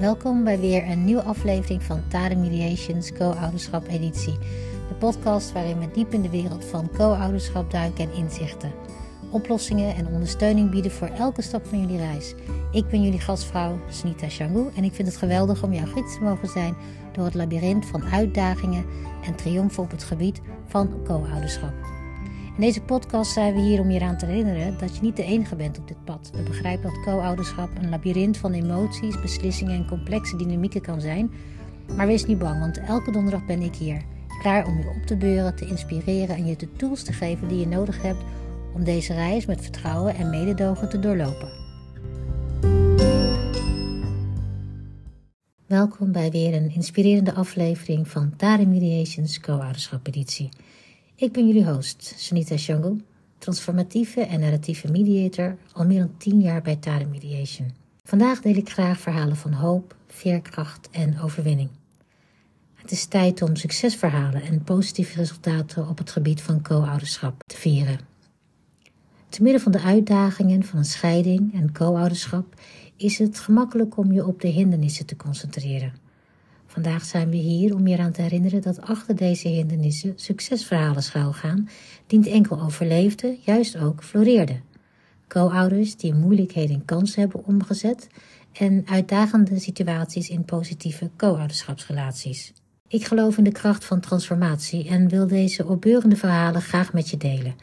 Welkom bij weer een nieuwe aflevering van Tade Mediations Co-ouderschap editie. De podcast waarin we diep in de wereld van co-ouderschap duiken en inzichten. Oplossingen en ondersteuning bieden voor elke stap van jullie reis. Ik ben jullie gastvrouw Snita Shangu en ik vind het geweldig om jouw gids te mogen zijn door het labyrint van uitdagingen en triomfen op het gebied van co-ouderschap. In deze podcast zijn we hier om je eraan te herinneren dat je niet de enige bent op dit pad. We begrijpen dat co-ouderschap een labyrint van emoties, beslissingen en complexe dynamieken kan zijn. Maar wees niet bang, want elke donderdag ben ik hier. Klaar om je op te beuren, te inspireren en je de tools te geven die je nodig hebt om deze reis met vertrouwen en mededogen te doorlopen. Welkom bij weer een inspirerende aflevering van Tare Mediations Co-ouderschap editie. Ik ben jullie host, Sunita Shangu, transformatieve en narratieve mediator, al meer dan 10 jaar bij Tare Mediation. Vandaag deel ik graag verhalen van hoop, veerkracht en overwinning. Het is tijd om succesverhalen en positieve resultaten op het gebied van co-ouderschap te vieren. Te midden van de uitdagingen van een scheiding en co-ouderschap is het gemakkelijk om je op de hindernissen te concentreren. Vandaag zijn we hier om je eraan te herinneren dat achter deze hindernissen succesverhalen schuilgaan, niet enkel overleefden, juist ook floreerden. Co-ouders die moeilijkheden in kansen hebben omgezet en uitdagende situaties in positieve co-ouderschapsrelaties. Ik geloof in de kracht van transformatie en wil deze opbeurende verhalen graag met je delen.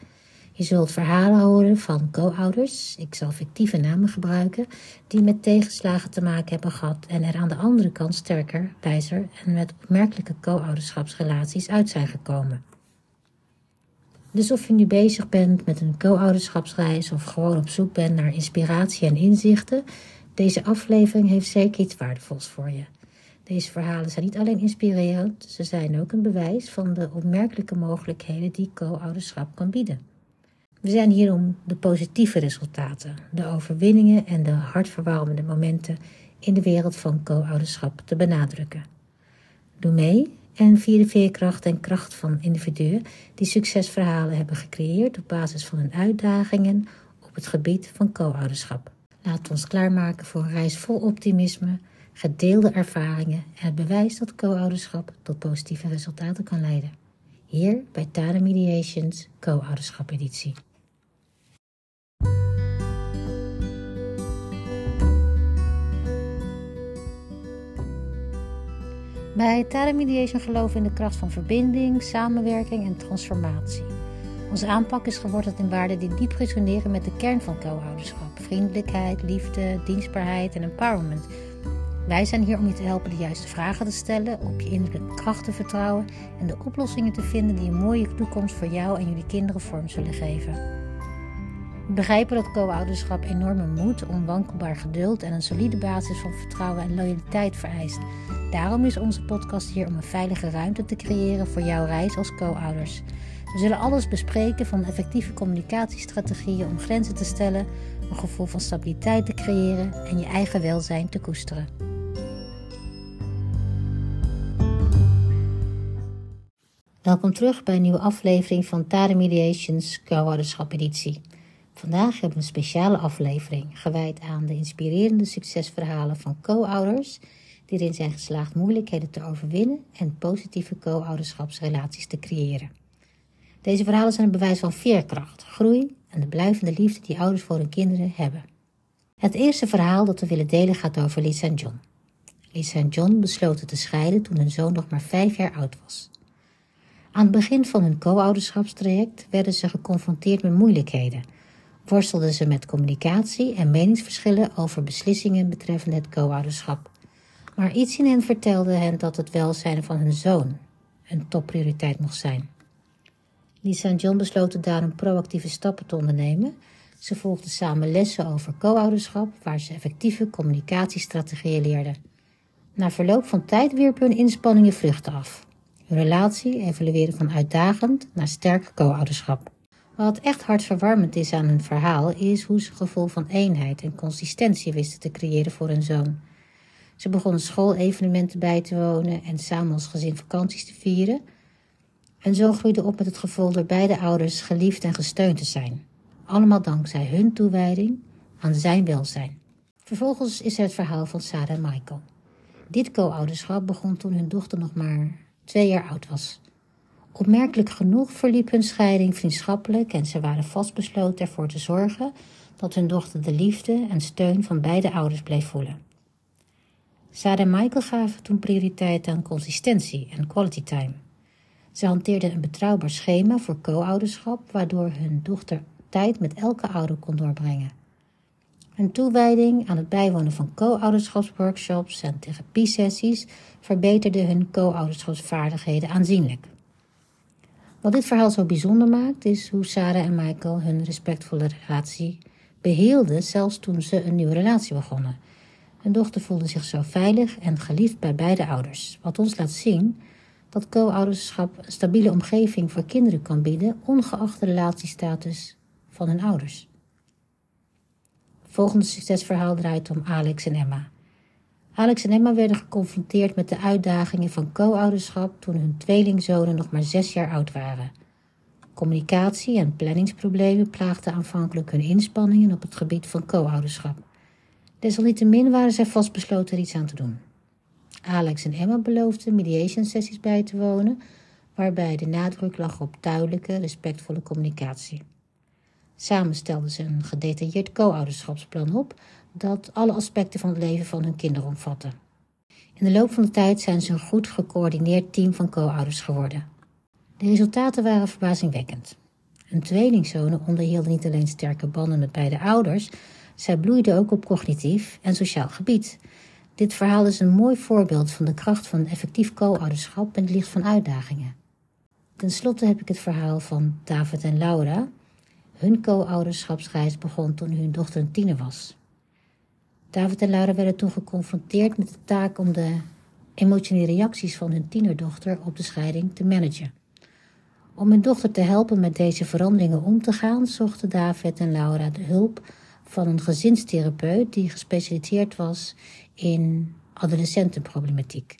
Je zult verhalen horen van co-ouders, ik zal fictieve namen gebruiken, die met tegenslagen te maken hebben gehad en er aan de andere kant sterker, wijzer en met opmerkelijke co-ouderschapsrelaties uit zijn gekomen. Dus of je nu bezig bent met een co-ouderschapsreis of gewoon op zoek bent naar inspiratie en inzichten, deze aflevering heeft zeker iets waardevols voor je. Deze verhalen zijn niet alleen inspirerend, ze zijn ook een bewijs van de opmerkelijke mogelijkheden die co-ouderschap kan bieden. We zijn hier om de positieve resultaten, de overwinningen en de hartverwarmende momenten in de wereld van co-ouderschap te benadrukken. Doe mee en vier de veerkracht en kracht van individuen die succesverhalen hebben gecreëerd op basis van hun uitdagingen op het gebied van co-ouderschap. Laat ons klaarmaken voor een reis vol optimisme, gedeelde ervaringen en het bewijs dat co-ouderschap tot positieve resultaten kan leiden. Hier bij Tade Mediations Co-ouderschap editie. Bij Tara Mediation geloven we in de kracht van verbinding, samenwerking en transformatie. Onze aanpak is geworteld in waarden die diep resoneren met de kern van co-ouderschap: vriendelijkheid, liefde, dienstbaarheid en empowerment. Wij zijn hier om je te helpen de juiste vragen te stellen, op je innerlijke kracht te vertrouwen en de oplossingen te vinden die een mooie toekomst voor jou en jullie kinderen vorm zullen geven. Begrijpen dat co-ouderschap enorme moed, onwankelbaar geduld en een solide basis van vertrouwen en loyaliteit vereist. Daarom is onze podcast hier om een veilige ruimte te creëren voor jouw reis als co-ouders. We zullen alles bespreken van effectieve communicatiestrategieën om grenzen te stellen, een gevoel van stabiliteit te creëren en je eigen welzijn te koesteren. Welkom terug bij een nieuwe aflevering van Tade Mediations Co-ouderschap editie. Vandaag hebben we een speciale aflevering gewijd aan de inspirerende succesverhalen van co-ouders die erin zijn geslaagd moeilijkheden te overwinnen en positieve co-ouderschapsrelaties te creëren. Deze verhalen zijn een bewijs van veerkracht, groei en de blijvende liefde die ouders voor hun kinderen hebben. Het eerste verhaal dat we willen delen gaat over Lisa en John. Lisa en John besloten te scheiden toen hun zoon nog maar vijf jaar oud was. Aan het begin van hun co-ouderschapstraject werden ze geconfronteerd met moeilijkheden worstelden ze met communicatie en meningsverschillen over beslissingen betreffende het co-ouderschap. Maar iets in hen vertelde hen dat het welzijn van hun zoon een topprioriteit mocht zijn. Lisa en John besloten daarom proactieve stappen te ondernemen. Ze volgden samen lessen over co-ouderschap, waar ze effectieve communicatiestrategieën leerden. Na verloop van tijd wierpen hun inspanningen vruchten af. Hun relatie evolueerde van uitdagend naar sterk co-ouderschap. Wat echt hartverwarmend is aan hun verhaal is hoe ze gevoel van eenheid en consistentie wisten te creëren voor hun zoon. Ze begonnen school-evenementen bij te wonen en samen als gezin vakanties te vieren. En zo groeide op met het gevoel door beide ouders geliefd en gesteund te zijn. Allemaal dankzij hun toewijding aan zijn welzijn. Vervolgens is er het verhaal van Sarah en Michael. Dit co-ouderschap begon toen hun dochter nog maar twee jaar oud was. Opmerkelijk genoeg verliep hun scheiding vriendschappelijk en ze waren vastbesloten ervoor te zorgen dat hun dochter de liefde en steun van beide ouders bleef voelen. Sarah en Michael gaven toen prioriteit aan consistentie en quality time. Ze hanteerden een betrouwbaar schema voor co-ouderschap, waardoor hun dochter tijd met elke ouder kon doorbrengen. Hun toewijding aan het bijwonen van co-ouderschapsworkshops en therapiesessies verbeterde hun co-ouderschapsvaardigheden aanzienlijk. Wat dit verhaal zo bijzonder maakt, is hoe Sarah en Michael hun respectvolle relatie behielden, zelfs toen ze een nieuwe relatie begonnen. Hun dochter voelde zich zo veilig en geliefd bij beide ouders, wat ons laat zien dat co-ouderschap een stabiele omgeving voor kinderen kan bieden, ongeacht de relatiestatus van hun ouders. Het volgende succesverhaal draait om Alex en Emma. Alex en Emma werden geconfronteerd met de uitdagingen van co-ouderschap toen hun tweelingzonen nog maar zes jaar oud waren. Communicatie en planningsproblemen plaagden aanvankelijk hun inspanningen op het gebied van co-ouderschap. Desalniettemin waren zij vastbesloten er iets aan te doen. Alex en Emma beloofden mediation sessies bij te wonen, waarbij de nadruk lag op duidelijke, respectvolle communicatie. Samen stelden ze een gedetailleerd co-ouderschapsplan op dat alle aspecten van het leven van hun kinderen omvatte. In de loop van de tijd zijn ze een goed gecoördineerd team van co-ouders geworden. De resultaten waren verbazingwekkend. Hun tweelingzonen onderhielden niet alleen sterke banden met beide ouders, zij bloeiden ook op cognitief en sociaal gebied. Dit verhaal is een mooi voorbeeld van de kracht van effectief co-ouderschap in het licht van uitdagingen. Ten slotte heb ik het verhaal van David en Laura. Hun co-ouderschapsreis begon toen hun dochter een tiener was. David en Laura werden toen geconfronteerd met de taak om de emotionele reacties van hun tienerdochter op de scheiding te managen. Om hun dochter te helpen met deze veranderingen om te gaan, zochten David en Laura de hulp van een gezinstherapeut die gespecialiseerd was in adolescentenproblematiek.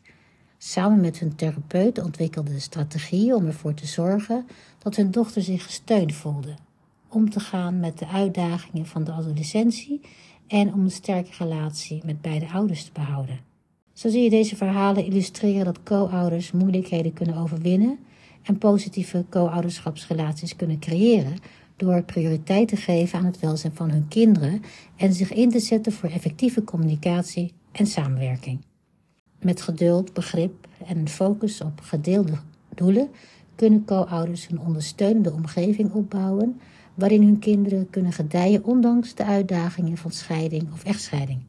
Samen met hun therapeut ontwikkelden ze strategieën om ervoor te zorgen dat hun dochter zich gesteund voelde, om te gaan met de uitdagingen van de adolescentie en om een sterke relatie met beide ouders te behouden. Zo zie je deze verhalen illustreren dat co-ouders moeilijkheden kunnen overwinnen en positieve co-ouderschapsrelaties kunnen creëren door prioriteit te geven aan het welzijn van hun kinderen en zich in te zetten voor effectieve communicatie en samenwerking. Met geduld, begrip en een focus op gedeelde doelen kunnen co-ouders een ondersteunende omgeving opbouwen waarin hun kinderen kunnen gedijen ondanks de uitdagingen van scheiding of echtscheiding.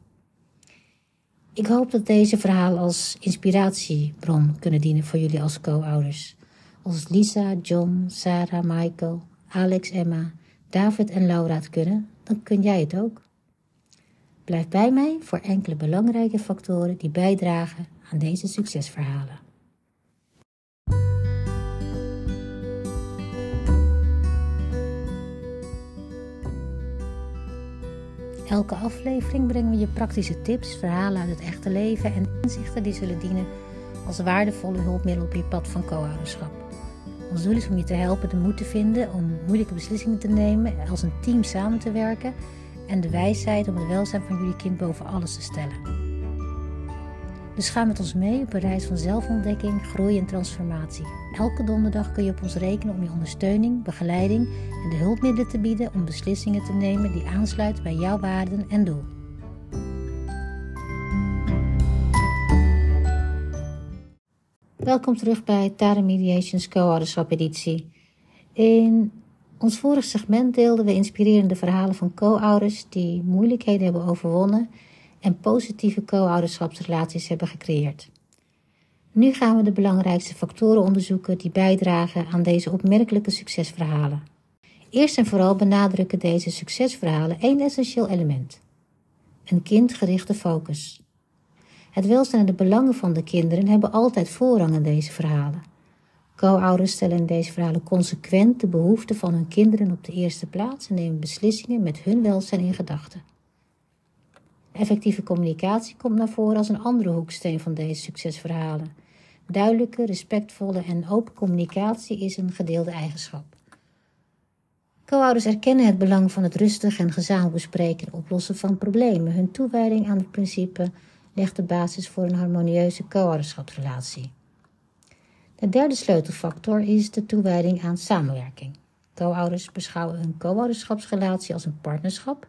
Ik hoop dat deze verhalen als inspiratiebron kunnen dienen voor jullie als co-ouders. Als Lisa, John, Sarah, Michael, Alex, Emma, David en Laura het kunnen, dan kun jij het ook. Blijf bij mij voor enkele belangrijke factoren die bijdragen aan deze succesverhalen. Elke aflevering brengen we je praktische tips, verhalen uit het echte leven en inzichten die zullen dienen als waardevolle hulpmiddel op je pad van co-ouderschap. Ons doel is om je te helpen de moed te vinden om moeilijke beslissingen te nemen, als een team samen te werken en de wijsheid om het welzijn van jullie kind boven alles te stellen. Dus ga met ons mee op een reis van zelfontdekking, groei en transformatie. Elke donderdag kun je op ons rekenen om je ondersteuning, begeleiding en de hulpmiddelen te bieden om beslissingen te nemen die aansluiten bij jouw waarden en doel. Welkom terug bij Tara Mediations Co-ouderschap editie. In ons vorige segment deelden we inspirerende verhalen van co-ouders die moeilijkheden hebben overwonnen en positieve co-ouderschapsrelaties hebben gecreëerd. Nu gaan we de belangrijkste factoren onderzoeken die bijdragen aan deze opmerkelijke succesverhalen. Eerst en vooral benadrukken deze succesverhalen één essentieel element: een kindgerichte focus. Het welzijn en de belangen van de kinderen hebben altijd voorrang in deze verhalen. Co-ouders stellen in deze verhalen consequent de behoeften van hun kinderen op de eerste plaats en nemen beslissingen met hun welzijn in gedachten. Effectieve communicatie komt naar voren als een andere hoeksteen van deze succesverhalen. Duidelijke, respectvolle en open communicatie is een gedeelde eigenschap. Co-ouders erkennen het belang van het rustig en gezamenlijk bespreken en oplossen van problemen. Hun toewijding aan het principe legt de basis voor een harmonieuze co-ouderschapsrelatie. De derde sleutelfactor is de toewijding aan samenwerking. Co-ouders beschouwen hun co-ouderschapsrelatie als een partnerschap.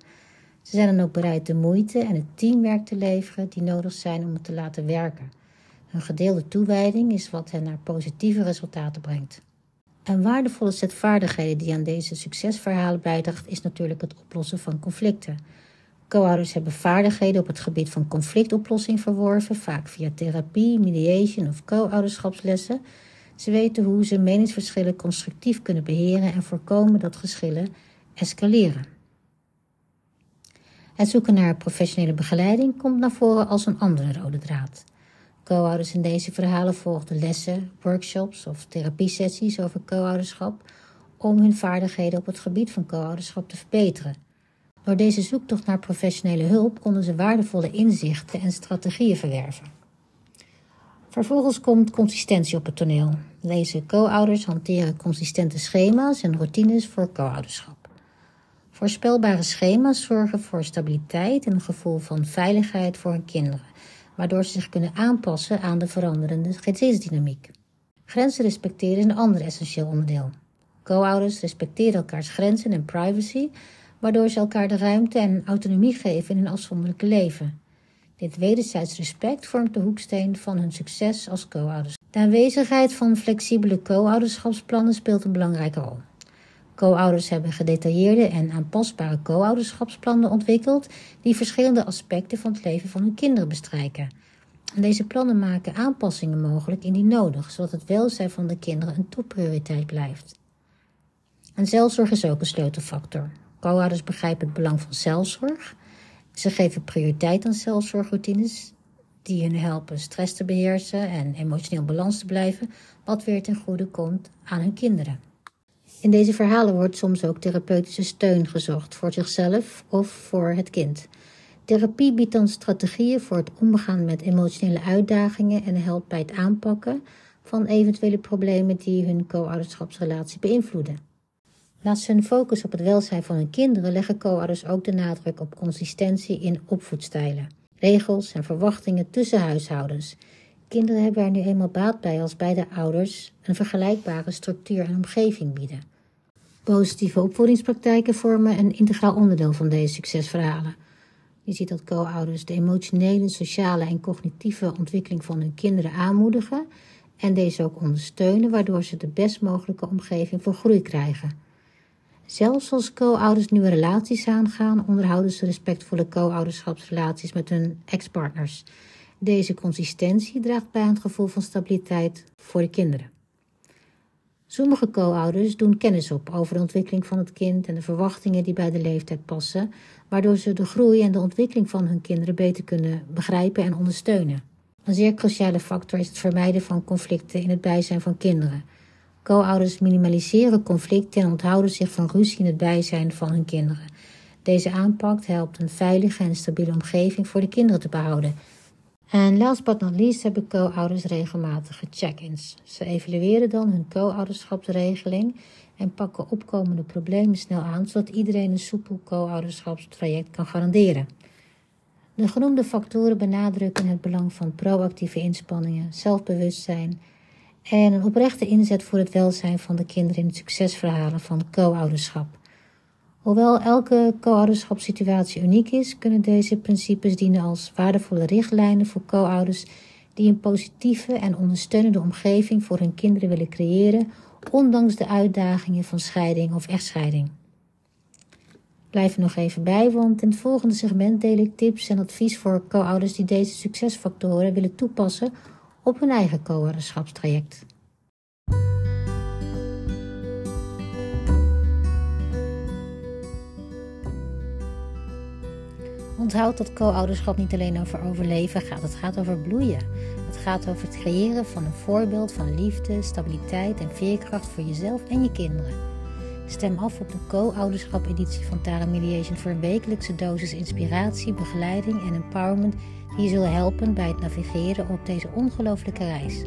Ze zijn dan ook bereid de moeite en het teamwerk te leveren die nodig zijn om het te laten werken. Hun gedeelde toewijding is wat hen naar positieve resultaten brengt. Een waardevolle set vaardigheden die aan deze succesverhalen bijdraagt, is natuurlijk het oplossen van conflicten. Co-ouders hebben vaardigheden op het gebied van conflictoplossing verworven, vaak via therapie, mediation of co-ouderschapslessen. Ze weten hoe ze meningsverschillen constructief kunnen beheren en voorkomen dat geschillen escaleren. Het zoeken naar professionele begeleiding komt naar voren als een andere rode draad. Co-ouders in deze verhalen volgden lessen, workshops of therapiesessies over co-ouderschap om hun vaardigheden op het gebied van co-ouderschap te verbeteren. Door deze zoektocht naar professionele hulp konden ze waardevolle inzichten en strategieën verwerven. Vervolgens komt consistentie op het toneel. Deze co-ouders hanteren consistente schema's en routines voor co-ouderschap. Voorspelbare schema's zorgen voor stabiliteit en een gevoel van veiligheid voor hun kinderen waardoor ze zich kunnen aanpassen aan de veranderende gezinsdynamiek. Grenzen respecteren is een ander essentieel onderdeel. Co-ouders respecteren elkaars grenzen en privacy, waardoor ze elkaar de ruimte en autonomie geven in hun afzonderlijke leven. Dit wederzijds respect vormt de hoeksteen van hun succes als co-ouders. De aanwezigheid van flexibele co-ouderschapsplannen speelt een belangrijke rol. Co-ouders hebben gedetailleerde en aanpasbare co-ouderschapsplannen ontwikkeld die verschillende aspecten van het leven van hun kinderen bestrijken. En deze plannen maken aanpassingen mogelijk indien nodig, zodat het welzijn van de kinderen een topprioriteit blijft. En zelfzorg is ook een sleutelfactor. Co-ouders begrijpen het belang van zelfzorg. Ze geven prioriteit aan zelfzorgroutines die hun helpen stress te beheersen en emotioneel balans te blijven, wat weer ten goede komt aan hun kinderen. In deze verhalen wordt soms ook therapeutische steun gezocht voor zichzelf of voor het kind. Therapie biedt dan strategieën voor het omgaan met emotionele uitdagingen en helpt bij het aanpakken van eventuele problemen die hun co-ouderschapsrelatie beïnvloeden. Naast hun focus op het welzijn van hun kinderen leggen co-ouders ook de nadruk op consistentie in opvoedstijlen, regels en verwachtingen tussen huishoudens. Kinderen hebben er nu eenmaal baat bij als beide ouders een vergelijkbare structuur en omgeving bieden. Positieve opvoedingspraktijken vormen een integraal onderdeel van deze succesverhalen. Je ziet dat co-ouders de emotionele, sociale en cognitieve ontwikkeling van hun kinderen aanmoedigen en deze ook ondersteunen, waardoor ze de best mogelijke omgeving voor groei krijgen. Zelfs als co-ouders nieuwe relaties aangaan, onderhouden ze respectvolle co-ouderschapsrelaties met hun ex-partners. Deze consistentie draagt bij aan het gevoel van stabiliteit voor de kinderen. Sommige co-ouders doen kennis op over de ontwikkeling van het kind en de verwachtingen die bij de leeftijd passen, waardoor ze de groei en de ontwikkeling van hun kinderen beter kunnen begrijpen en ondersteunen. Een zeer cruciale factor is het vermijden van conflicten in het bijzijn van kinderen. Co-ouders minimaliseren conflicten en onthouden zich van ruzie in het bijzijn van hun kinderen. Deze aanpak helpt een veilige en stabiele omgeving voor de kinderen te behouden en last but not least hebben co-ouders regelmatige check-ins. Ze evalueren dan hun co-ouderschapsregeling en pakken opkomende problemen snel aan, zodat iedereen een soepel co-ouderschapstraject kan garanderen. De genoemde factoren benadrukken het belang van proactieve inspanningen, zelfbewustzijn en een oprechte inzet voor het welzijn van de kinderen in het succesverhalen van co-ouderschap. Hoewel elke co-ouderschapssituatie uniek is, kunnen deze principes dienen als waardevolle richtlijnen voor co-ouders die een positieve en ondersteunende omgeving voor hun kinderen willen creëren, ondanks de uitdagingen van scheiding of echtscheiding. Blijf er nog even bij, want in het volgende segment deel ik tips en advies voor co-ouders die deze succesfactoren willen toepassen op hun eigen co-ouderschapstraject. Onthoud dat co-ouderschap niet alleen over overleven gaat. Het gaat over bloeien. Het gaat over het creëren van een voorbeeld van liefde, stabiliteit en veerkracht voor jezelf en je kinderen. Stem af op de co-ouderschap editie van Tara Mediation voor een wekelijkse dosis inspiratie, begeleiding en empowerment die je zullen helpen bij het navigeren op deze ongelooflijke reis.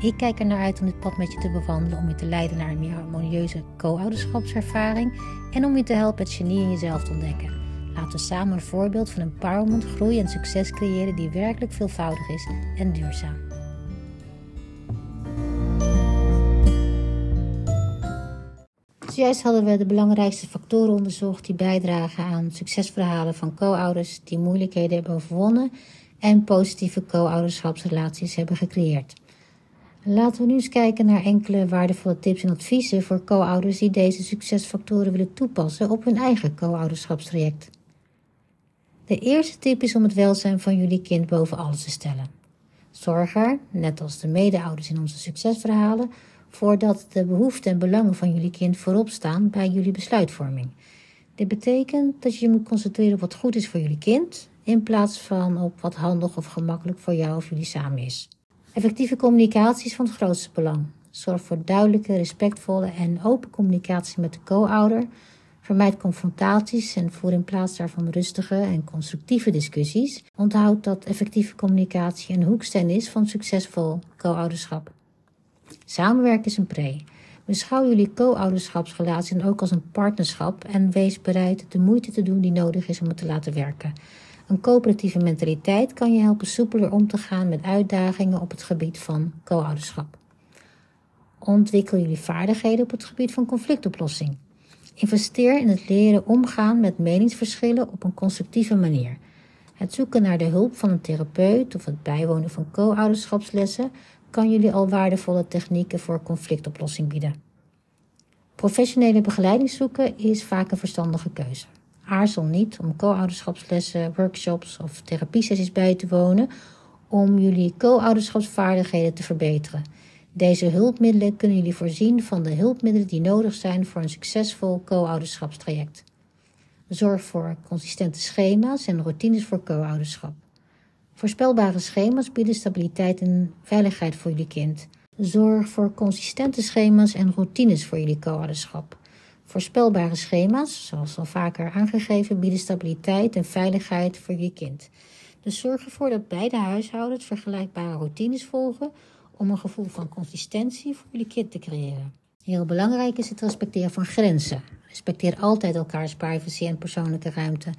Ik kijk er naar uit om dit pad met je te bewandelen, om je te leiden naar een meer harmonieuze co-ouderschapservaring en om je te helpen het genie in jezelf te ontdekken. Laten we samen een voorbeeld van empowerment, groei en succes creëren die werkelijk veelvoudig is en duurzaam. Zojuist hadden we de belangrijkste factoren onderzocht die bijdragen aan succesverhalen van co-ouders die moeilijkheden hebben overwonnen en positieve co-ouderschapsrelaties hebben gecreëerd. Laten we nu eens kijken naar enkele waardevolle tips en adviezen voor co-ouders die deze succesfactoren willen toepassen op hun eigen co-ouderschapstraject. De eerste tip is om het welzijn van jullie kind boven alles te stellen. Zorg er, net als de medeouders in onze succesverhalen, voor dat de behoeften en belangen van jullie kind voorop staan bij jullie besluitvorming. Dit betekent dat je je moet concentreren op wat goed is voor jullie kind, in plaats van op wat handig of gemakkelijk voor jou of jullie samen is. Effectieve communicatie is van het grootste belang. Zorg voor duidelijke, respectvolle en open communicatie met de co-ouder. Vermijd confrontaties en voer in plaats daarvan rustige en constructieve discussies. Onthoud dat effectieve communicatie een hoeksteen is van succesvol co-ouderschap. Samenwerken is een pre. Beschouw jullie co-ouderschapsrelatie ook als een partnerschap en wees bereid de moeite te doen die nodig is om het te laten werken. Een coöperatieve mentaliteit kan je helpen soepeler om te gaan met uitdagingen op het gebied van co-ouderschap. Ontwikkel jullie vaardigheden op het gebied van conflictoplossing. Investeer in het leren omgaan met meningsverschillen op een constructieve manier. Het zoeken naar de hulp van een therapeut of het bijwonen van co-ouderschapslessen kan jullie al waardevolle technieken voor conflictoplossing bieden. Professionele begeleiding zoeken is vaak een verstandige keuze. Aarzel niet om co-ouderschapslessen, workshops of therapiesessies bij te wonen om jullie co-ouderschapsvaardigheden te verbeteren. Deze hulpmiddelen kunnen jullie voorzien van de hulpmiddelen die nodig zijn voor een succesvol co-ouderschapstraject. Zorg voor consistente schema's en routines voor co-ouderschap. Voorspelbare schema's bieden stabiliteit en veiligheid voor jullie kind. Zorg voor consistente schema's en routines voor jullie co-ouderschap. Voorspelbare schema's, zoals al vaker aangegeven, bieden stabiliteit en veiligheid voor je kind. Dus zorg ervoor dat beide huishoudens vergelijkbare routines volgen om een gevoel van consistentie voor jullie kind te creëren. Heel belangrijk is het respecteren van grenzen. Respecteer altijd elkaars privacy en persoonlijke ruimte.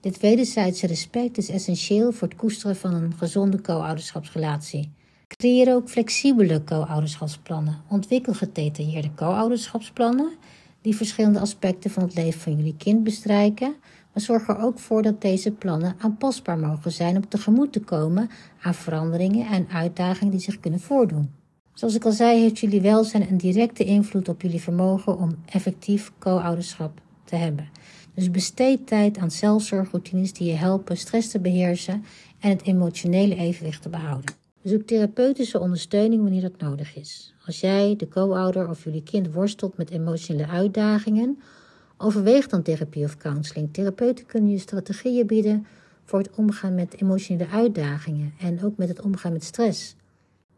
Dit wederzijdse respect is essentieel voor het koesteren van een gezonde co-ouderschapsrelatie. Creëer ook flexibele co-ouderschapsplannen. Ontwikkel gedetailleerde co-ouderschapsplannen die verschillende aspecten van het leven van jullie kind bestrijken, maar zorg er ook voor dat deze plannen aanpasbaar mogen zijn om tegemoet te komen aan veranderingen en uitdagingen die zich kunnen voordoen. Zoals ik al zei, heeft jullie welzijn een directe invloed op jullie vermogen om effectief co-ouderschap te hebben. Dus besteed tijd aan zelfzorgroutines die je helpen stress te beheersen en het emotionele evenwicht te behouden. Zoek therapeutische ondersteuning wanneer dat nodig is. Als jij, de co-ouder of jullie kind worstelt met emotionele uitdagingen, overweeg dan therapie of counseling. Therapeuten kunnen je strategieën bieden voor het omgaan met emotionele uitdagingen en ook met het omgaan met stress.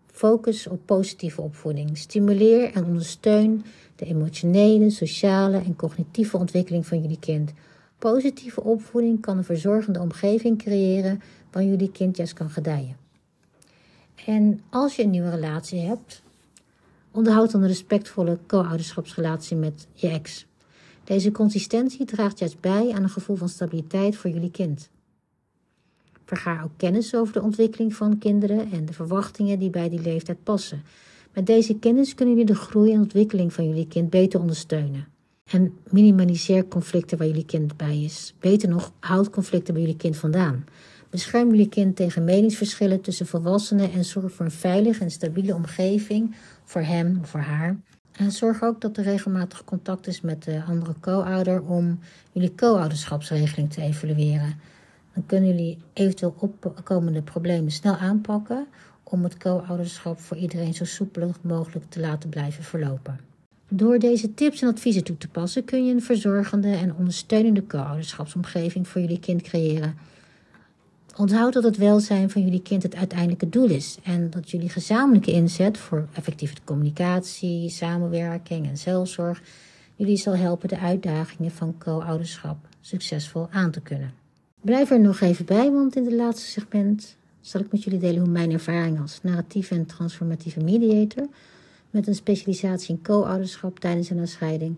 Focus op positieve opvoeding. Stimuleer en ondersteun de emotionele, sociale en cognitieve ontwikkeling van jullie kind. Positieve opvoeding kan een verzorgende omgeving creëren waar jullie kind juist kan gedijen. En als je een nieuwe relatie hebt, onderhoud dan een respectvolle co-ouderschapsrelatie met je ex. Deze consistentie draagt juist bij aan een gevoel van stabiliteit voor jullie kind. Vergaar ook kennis over de ontwikkeling van kinderen en de verwachtingen die bij die leeftijd passen. Met deze kennis kunnen jullie de groei en ontwikkeling van jullie kind beter ondersteunen. En minimaliseer conflicten waar jullie kind bij is. Beter nog, houd conflicten bij jullie kind vandaan. Bescherm jullie kind tegen meningsverschillen tussen volwassenen en zorg voor een veilige en stabiele omgeving voor hem of voor haar. En zorg ook dat er regelmatig contact is met de andere co-ouder om jullie co-ouderschapsregeling te evalueren. Dan kunnen jullie eventueel opkomende problemen snel aanpakken om het co-ouderschap voor iedereen zo soepel mogelijk te laten blijven verlopen. Door deze tips en adviezen toe te passen kun je een verzorgende en ondersteunende co-ouderschapsomgeving voor jullie kind creëren Onthoud dat het welzijn van jullie kind het uiteindelijke doel is en dat jullie gezamenlijke inzet voor effectieve communicatie, samenwerking en zelfzorg jullie zal helpen de uitdagingen van co-ouderschap succesvol aan te kunnen. Blijf er nog even bij, want in het laatste segment zal ik met jullie delen hoe mijn ervaring als narratieve en transformatieve mediator met een specialisatie in co-ouderschap tijdens een scheiding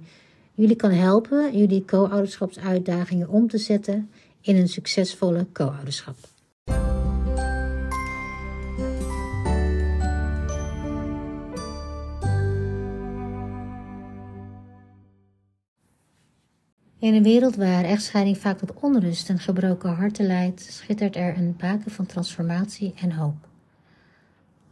jullie kan helpen jullie co-ouderschapsuitdagingen om te zetten in een succesvolle co-ouderschap. In een wereld waar echtscheiding vaak tot onrust en gebroken harten leidt, schittert er een baken van transformatie en hoop.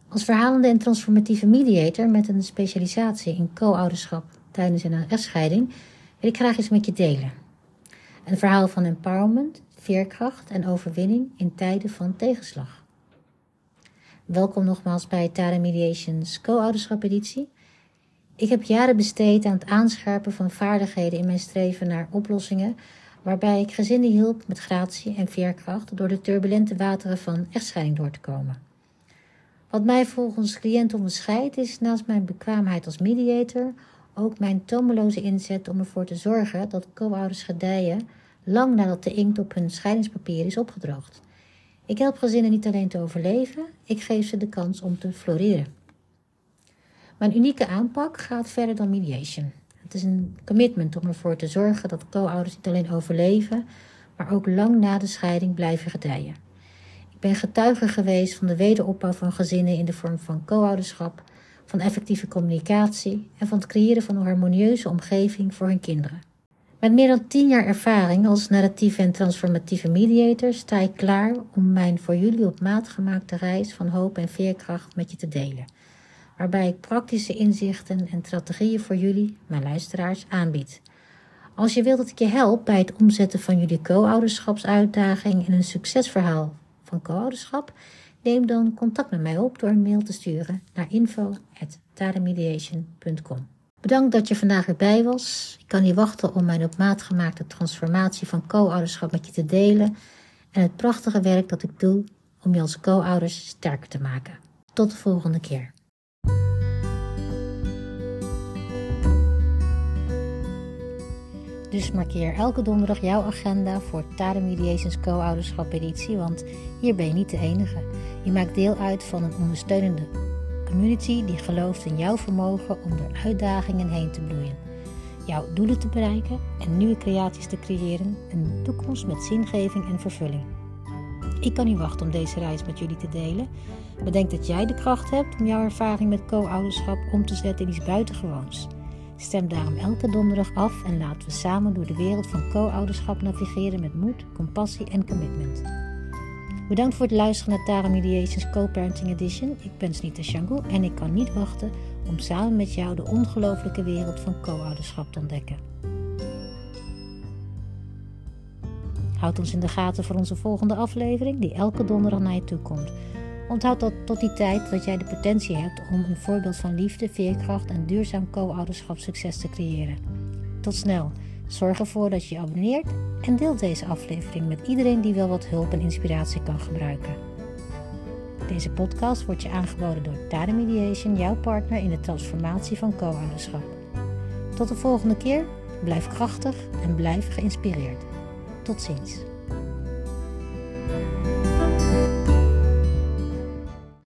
Als verhalende en transformatieve mediator met een specialisatie in co-ouderschap tijdens een echtscheiding wil ik graag eens met je delen. Een verhaal van empowerment, veerkracht en overwinning in tijden van tegenslag. Welkom nogmaals bij Tara Mediations co-ouderschap editie. Ik heb jaren besteed aan het aanscherpen van vaardigheden in mijn streven naar oplossingen, waarbij ik gezinnen hielp met gratie en veerkracht door de turbulente wateren van echtscheiding door te komen. Wat mij volgens cliënt onderscheidt is naast mijn bekwaamheid als mediator ook mijn tomeloze inzet om ervoor te zorgen dat co-ouders gedijen lang nadat de inkt op hun scheidingspapier is opgedroogd. Ik help gezinnen niet alleen te overleven, ik geef ze de kans om te floreren. Mijn unieke aanpak gaat verder dan mediation. Het is een commitment om ervoor te zorgen dat co-ouders niet alleen overleven, maar ook lang na de scheiding blijven gedijen. Ik ben getuige geweest van de wederopbouw van gezinnen in de vorm van co-ouderschap, van effectieve communicatie en van het creëren van een harmonieuze omgeving voor hun kinderen. Met meer dan tien jaar ervaring als narratieve en transformatieve mediator sta ik klaar om mijn voor jullie op maat gemaakte reis van hoop en veerkracht met je te delen, waarbij ik praktische inzichten en strategieën voor jullie, mijn luisteraars, aanbied. Als je wilt dat ik je help bij het omzetten van jullie co-ouderschapsuitdaging in een succesverhaal van co-ouderschap, neem dan contact met mij op door een mail te sturen naar info.tademediation.com. Bedankt dat je vandaag weer bij was. Ik kan niet wachten om mijn op maat gemaakte transformatie van co-ouderschap met je te delen en het prachtige werk dat ik doe om je als co-ouders sterker te maken. Tot de volgende keer. Dus markeer elke donderdag jouw agenda voor Tade Mediations Co-ouderschap editie, want hier ben je niet de enige. Je maakt deel uit van een ondersteunende community die gelooft in jouw vermogen om door uitdagingen heen te bloeien. Jouw doelen te bereiken en nieuwe creaties te creëren, een toekomst met zingeving en vervulling. Ik kan niet wachten om deze reis met jullie te delen. Bedenk dat jij de kracht hebt om jouw ervaring met co-ouderschap om te zetten in iets buitengewoons. Stem daarom elke donderdag af en laten we samen door de wereld van co-ouderschap navigeren met moed, compassie en commitment. Bedankt voor het luisteren naar Tara Mediations Co-Parenting Edition. Ik ben Snita Shangu en ik kan niet wachten om samen met jou de ongelofelijke wereld van co-ouderschap te ontdekken. Houd ons in de gaten voor onze volgende aflevering, die elke donderdag naar je toe komt. Onthoud dat tot die tijd dat jij de potentie hebt om een voorbeeld van liefde, veerkracht en duurzaam co-ouderschap succes te creëren. Tot snel. Zorg ervoor dat je je abonneert en deelt deze aflevering met iedereen die wel wat hulp en inspiratie kan gebruiken. Deze podcast wordt je aangeboden door Tade Mediation, jouw partner in de transformatie van co-ouderschap. Tot de volgende keer, blijf krachtig en blijf geïnspireerd. Tot ziens.